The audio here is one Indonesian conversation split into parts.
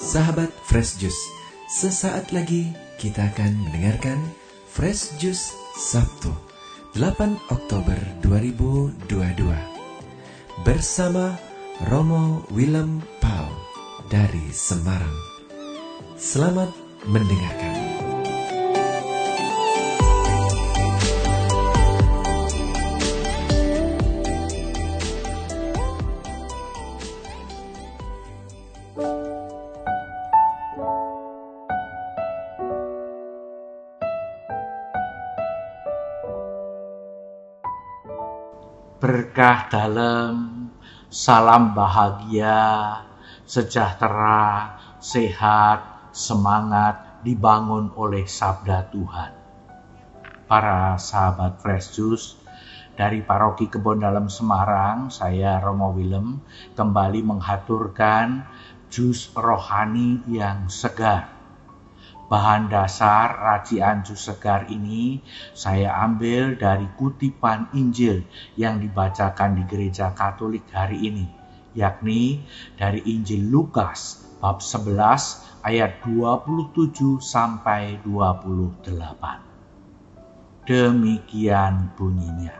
Sahabat Fresh Juice, sesaat lagi kita akan mendengarkan Fresh Juice Sabtu 8 Oktober 2022 bersama Romo Willem Pau dari Semarang. Selamat mendengarkan. Berkah dalam, salam bahagia, sejahtera, sehat, semangat dibangun oleh sabda Tuhan. Para sahabat Fresh Juice, dari Paroki Kebon Dalam Semarang, saya Romo Willem kembali menghaturkan jus rohani yang segar Bahan dasar racian jus segar ini saya ambil dari kutipan Injil yang dibacakan di gereja Katolik hari ini, yakni dari Injil Lukas bab 11 ayat 27 sampai 28. Demikian bunyinya.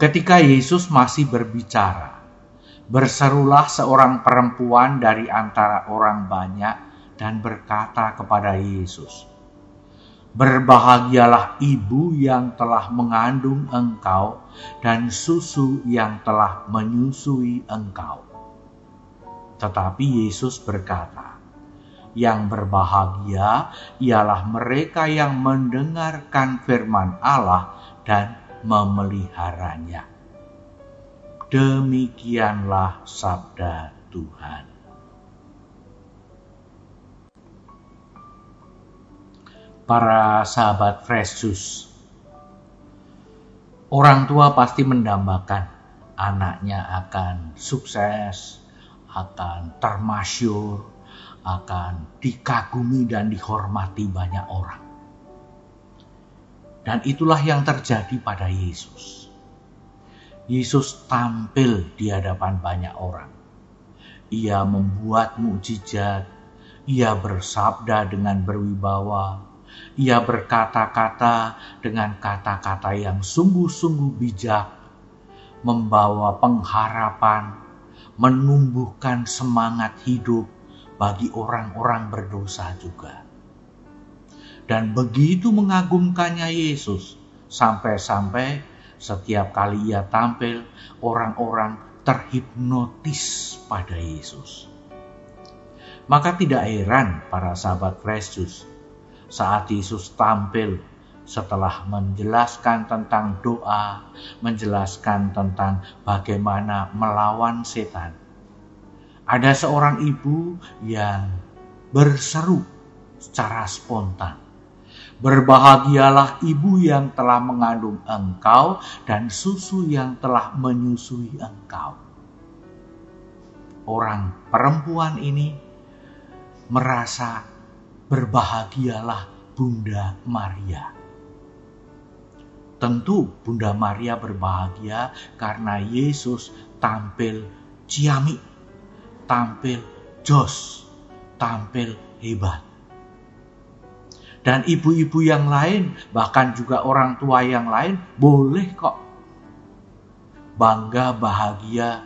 Ketika Yesus masih berbicara, berserulah seorang perempuan dari antara orang banyak dan berkata kepada Yesus, Berbahagialah ibu yang telah mengandung engkau dan susu yang telah menyusui engkau. Tetapi Yesus berkata, yang berbahagia ialah mereka yang mendengarkan firman Allah dan memeliharanya. Demikianlah sabda Tuhan. Para sahabat Juice. Orang tua pasti mendambakan anaknya akan sukses, akan termasyur, akan dikagumi dan dihormati banyak orang. Dan itulah yang terjadi pada Yesus. Yesus tampil di hadapan banyak orang. Ia membuat mukjizat, ia bersabda dengan berwibawa, ia berkata-kata dengan kata-kata yang sungguh-sungguh bijak, membawa pengharapan, menumbuhkan semangat hidup bagi orang-orang berdosa juga. Dan begitu mengagumkannya Yesus, sampai-sampai setiap kali ia tampil, orang-orang terhipnotis pada Yesus. Maka tidak heran para sahabat Kristus saat Yesus tampil setelah menjelaskan tentang doa, menjelaskan tentang bagaimana melawan setan. Ada seorang ibu yang berseru secara spontan. Berbahagialah ibu yang telah mengandung engkau dan susu yang telah menyusui engkau. Orang perempuan ini merasa berbahagialah Bunda Maria. Tentu Bunda Maria berbahagia karena Yesus tampil ciamik, tampil jos, tampil hebat. Dan ibu-ibu yang lain, bahkan juga orang tua yang lain, boleh kok bangga bahagia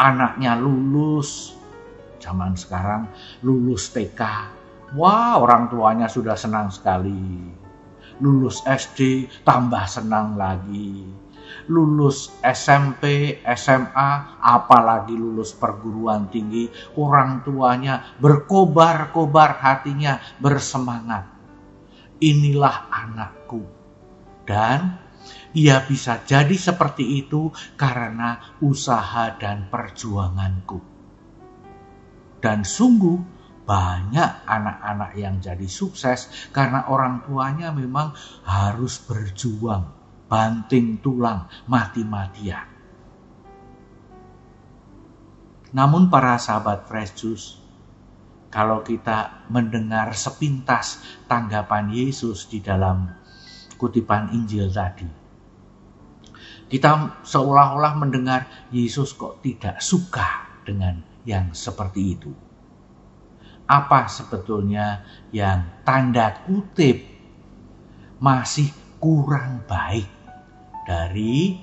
anaknya lulus. Zaman sekarang lulus TK, Wah, orang tuanya sudah senang sekali. Lulus SD tambah senang lagi. Lulus SMP, SMA, apalagi lulus perguruan tinggi, orang tuanya berkobar-kobar hatinya, bersemangat. Inilah anakku. Dan ia bisa jadi seperti itu karena usaha dan perjuanganku. Dan sungguh banyak anak-anak yang jadi sukses karena orang tuanya memang harus berjuang, banting tulang, mati-matian. Namun para sahabat Fresh Juice, kalau kita mendengar sepintas tanggapan Yesus di dalam kutipan Injil tadi, Kita seolah-olah mendengar Yesus kok tidak suka dengan yang seperti itu. Apa sebetulnya yang tanda kutip masih kurang baik dari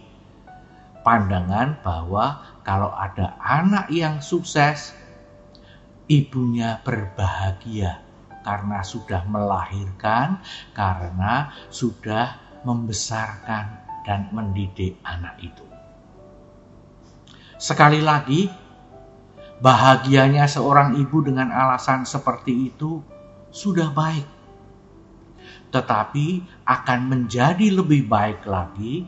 pandangan bahwa kalau ada anak yang sukses, ibunya berbahagia karena sudah melahirkan, karena sudah membesarkan dan mendidik anak itu. Sekali lagi, bahagianya seorang ibu dengan alasan seperti itu sudah baik. Tetapi akan menjadi lebih baik lagi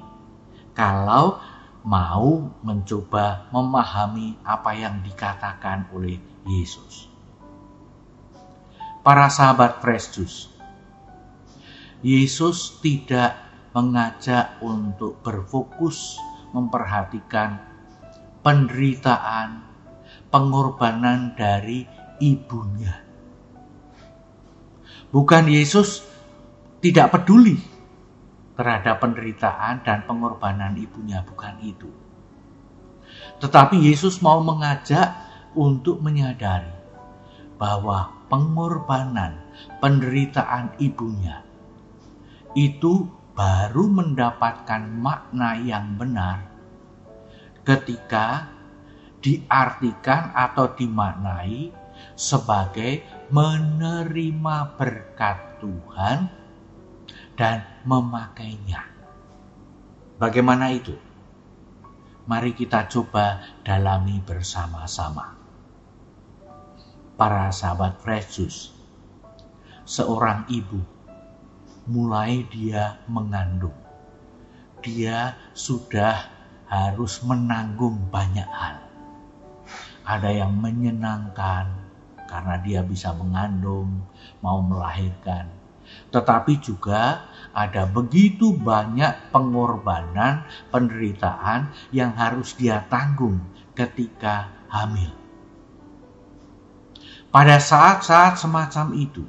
kalau mau mencoba memahami apa yang dikatakan oleh Yesus. Para sahabat Fresh Yesus tidak mengajak untuk berfokus memperhatikan penderitaan, pengorbanan dari ibunya. Bukan Yesus tidak peduli terhadap penderitaan dan pengorbanan ibunya, bukan itu. Tetapi Yesus mau mengajak untuk menyadari bahwa pengorbanan, penderitaan ibunya itu baru mendapatkan makna yang benar ketika diartikan atau dimaknai sebagai menerima berkat Tuhan dan memakainya. Bagaimana itu? Mari kita coba dalami bersama-sama. Para sahabat Fresus, seorang ibu mulai dia mengandung. Dia sudah harus menanggung banyak hal. Ada yang menyenangkan karena dia bisa mengandung, mau melahirkan. Tetapi juga ada begitu banyak pengorbanan, penderitaan yang harus dia tanggung ketika hamil. Pada saat-saat semacam itu,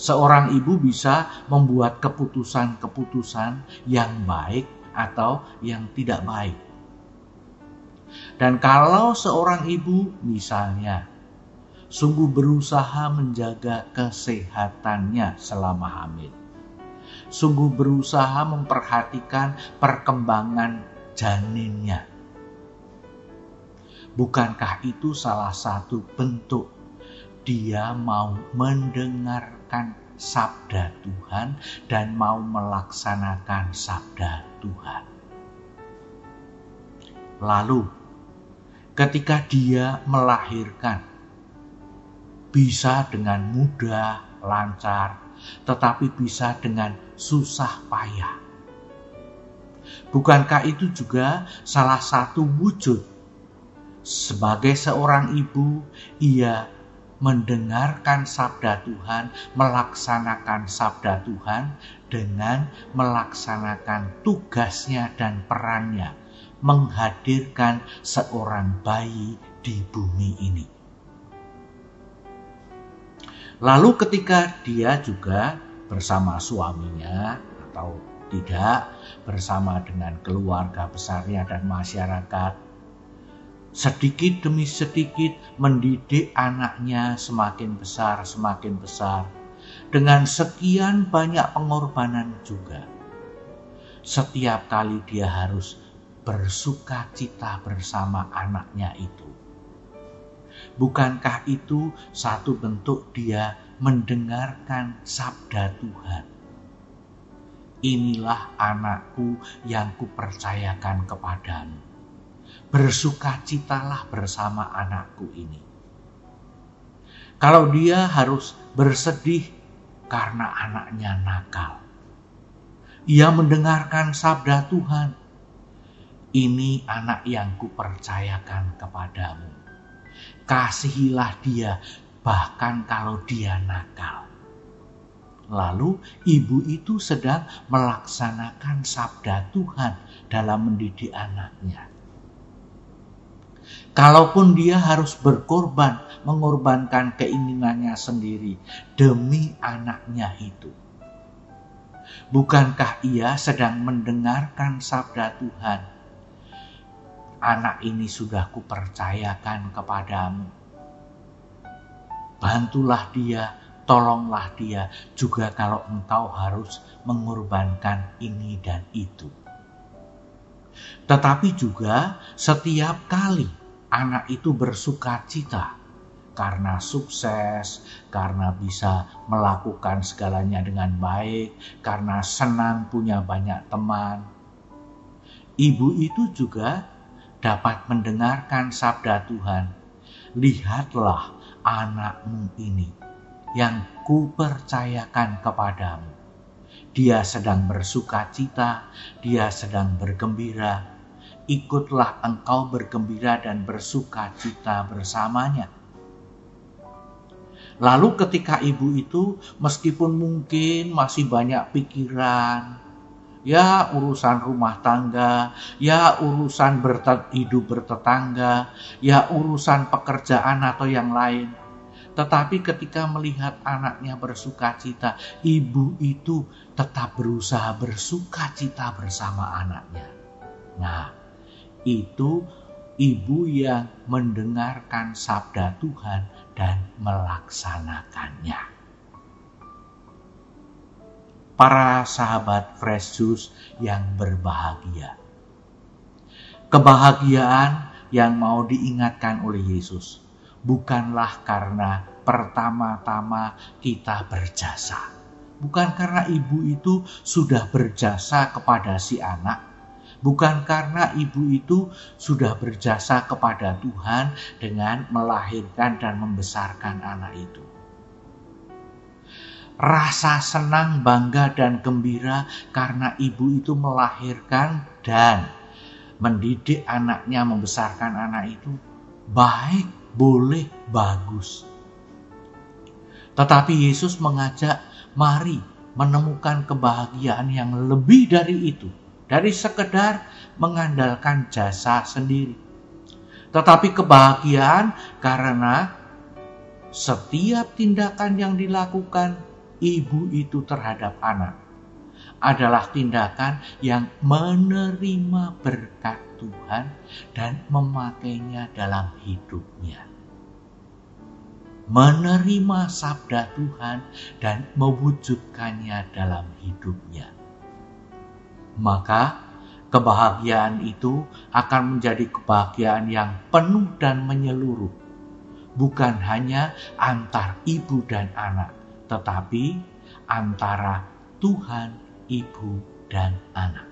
seorang ibu bisa membuat keputusan-keputusan yang baik atau yang tidak baik. Dan kalau seorang ibu misalnya sungguh berusaha menjaga kesehatannya selama hamil, sungguh berusaha memperhatikan perkembangan janinnya. Bukankah itu salah satu bentuk dia mau mendengarkan sabda Tuhan dan mau melaksanakan sabda Tuhan. Lalu, ketika dia melahirkan, bisa dengan mudah, lancar, tetapi bisa dengan susah payah. Bukankah itu juga salah satu wujud sebagai seorang ibu, ia mendengarkan sabda Tuhan, melaksanakan sabda Tuhan dengan melaksanakan tugasnya dan perannya menghadirkan seorang bayi di bumi ini. Lalu ketika dia juga bersama suaminya atau tidak bersama dengan keluarga besarnya dan masyarakat sedikit demi sedikit mendidik anaknya semakin besar, semakin besar, dengan sekian banyak pengorbanan juga. Setiap kali dia harus bersuka cita bersama anaknya itu. Bukankah itu satu bentuk dia mendengarkan sabda Tuhan? Inilah anakku yang kupercayakan kepadamu bersukacitalah bersama anakku ini. Kalau dia harus bersedih karena anaknya nakal, ia mendengarkan sabda Tuhan. Ini anak yang kupercayakan kepadamu. Kasihilah dia bahkan kalau dia nakal. Lalu ibu itu sedang melaksanakan sabda Tuhan dalam mendidik anaknya. Kalaupun dia harus berkorban, mengorbankan keinginannya sendiri demi anaknya itu. Bukankah ia sedang mendengarkan sabda Tuhan? Anak ini sudah kupercayakan kepadamu. Bantulah dia, tolonglah dia juga kalau engkau harus mengorbankan ini dan itu. Tetapi juga setiap kali anak itu bersuka cita karena sukses, karena bisa melakukan segalanya dengan baik, karena senang punya banyak teman. Ibu itu juga dapat mendengarkan sabda Tuhan. Lihatlah anakmu ini yang kupercayakan kepadamu. Dia sedang bersuka cita, dia sedang bergembira. Ikutlah engkau bergembira dan bersuka cita bersamanya Lalu ketika ibu itu meskipun mungkin masih banyak pikiran, ya urusan rumah tangga, ya urusan bertet hidup bertetangga, ya urusan pekerjaan atau yang lain. Tetapi ketika melihat anaknya bersuka cita, ibu itu tetap berusaha bersuka cita bersama anaknya. Nah, itu ibu yang mendengarkan sabda Tuhan dan melaksanakannya. Para sahabat Fresh Juice yang berbahagia. Kebahagiaan yang mau diingatkan oleh Yesus bukanlah karena pertama-tama kita berjasa. Bukan karena ibu itu sudah berjasa kepada si anak, Bukan karena ibu itu sudah berjasa kepada Tuhan dengan melahirkan dan membesarkan anak itu. Rasa senang, bangga, dan gembira karena ibu itu melahirkan dan mendidik anaknya, membesarkan anak itu baik, boleh, bagus. Tetapi Yesus mengajak, mari menemukan kebahagiaan yang lebih dari itu dari sekedar mengandalkan jasa sendiri. Tetapi kebahagiaan karena setiap tindakan yang dilakukan ibu itu terhadap anak adalah tindakan yang menerima berkat Tuhan dan memakainya dalam hidupnya. Menerima sabda Tuhan dan mewujudkannya dalam hidupnya maka kebahagiaan itu akan menjadi kebahagiaan yang penuh dan menyeluruh. Bukan hanya antar ibu dan anak, tetapi antara Tuhan, ibu, dan anak.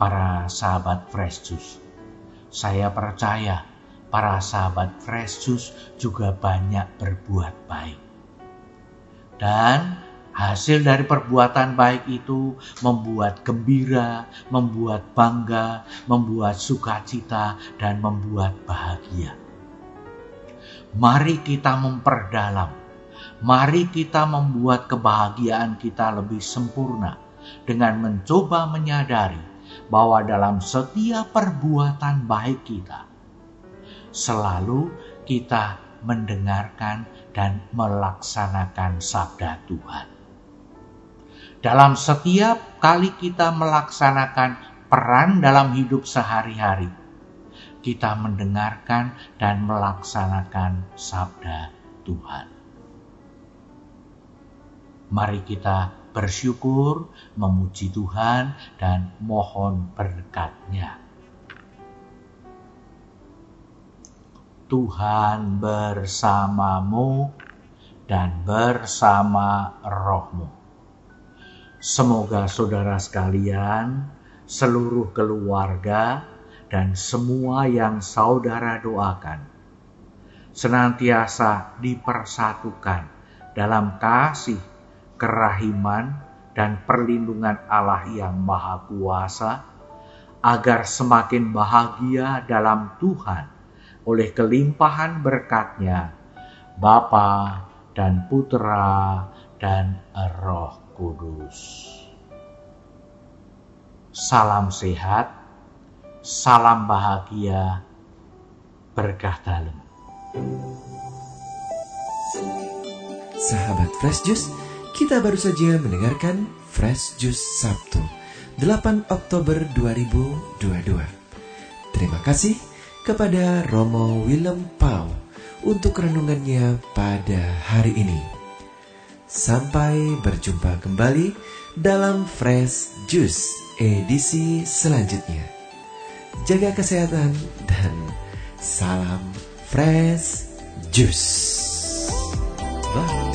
Para sahabat Fresh Juice, saya percaya para sahabat Fresh Juice juga banyak berbuat baik. Dan Hasil dari perbuatan baik itu membuat gembira, membuat bangga, membuat sukacita, dan membuat bahagia. Mari kita memperdalam, mari kita membuat kebahagiaan kita lebih sempurna dengan mencoba menyadari bahwa dalam setiap perbuatan baik kita, selalu kita mendengarkan dan melaksanakan sabda Tuhan. Dalam setiap kali kita melaksanakan peran dalam hidup sehari-hari, kita mendengarkan dan melaksanakan sabda Tuhan. Mari kita bersyukur, memuji Tuhan, dan mohon berkatnya. Tuhan bersamamu dan bersama rohmu Semoga saudara sekalian, seluruh keluarga, dan semua yang saudara doakan senantiasa dipersatukan dalam kasih, kerahiman, dan perlindungan Allah yang Maha Kuasa, agar semakin bahagia dalam Tuhan oleh kelimpahan berkatnya, Bapa dan Putra dan Roh Kudus. Salam sehat, salam bahagia, berkah dalam. Sahabat Fresh Juice, Kita baru saja mendengarkan Fresh Juice Sabtu 8 Oktober 2022. Terima kasih kepada Romo Willem Pau untuk renungannya pada hari ini. Sampai berjumpa kembali dalam Fresh Juice edisi selanjutnya. Jaga kesehatan dan salam Fresh Juice. Bye.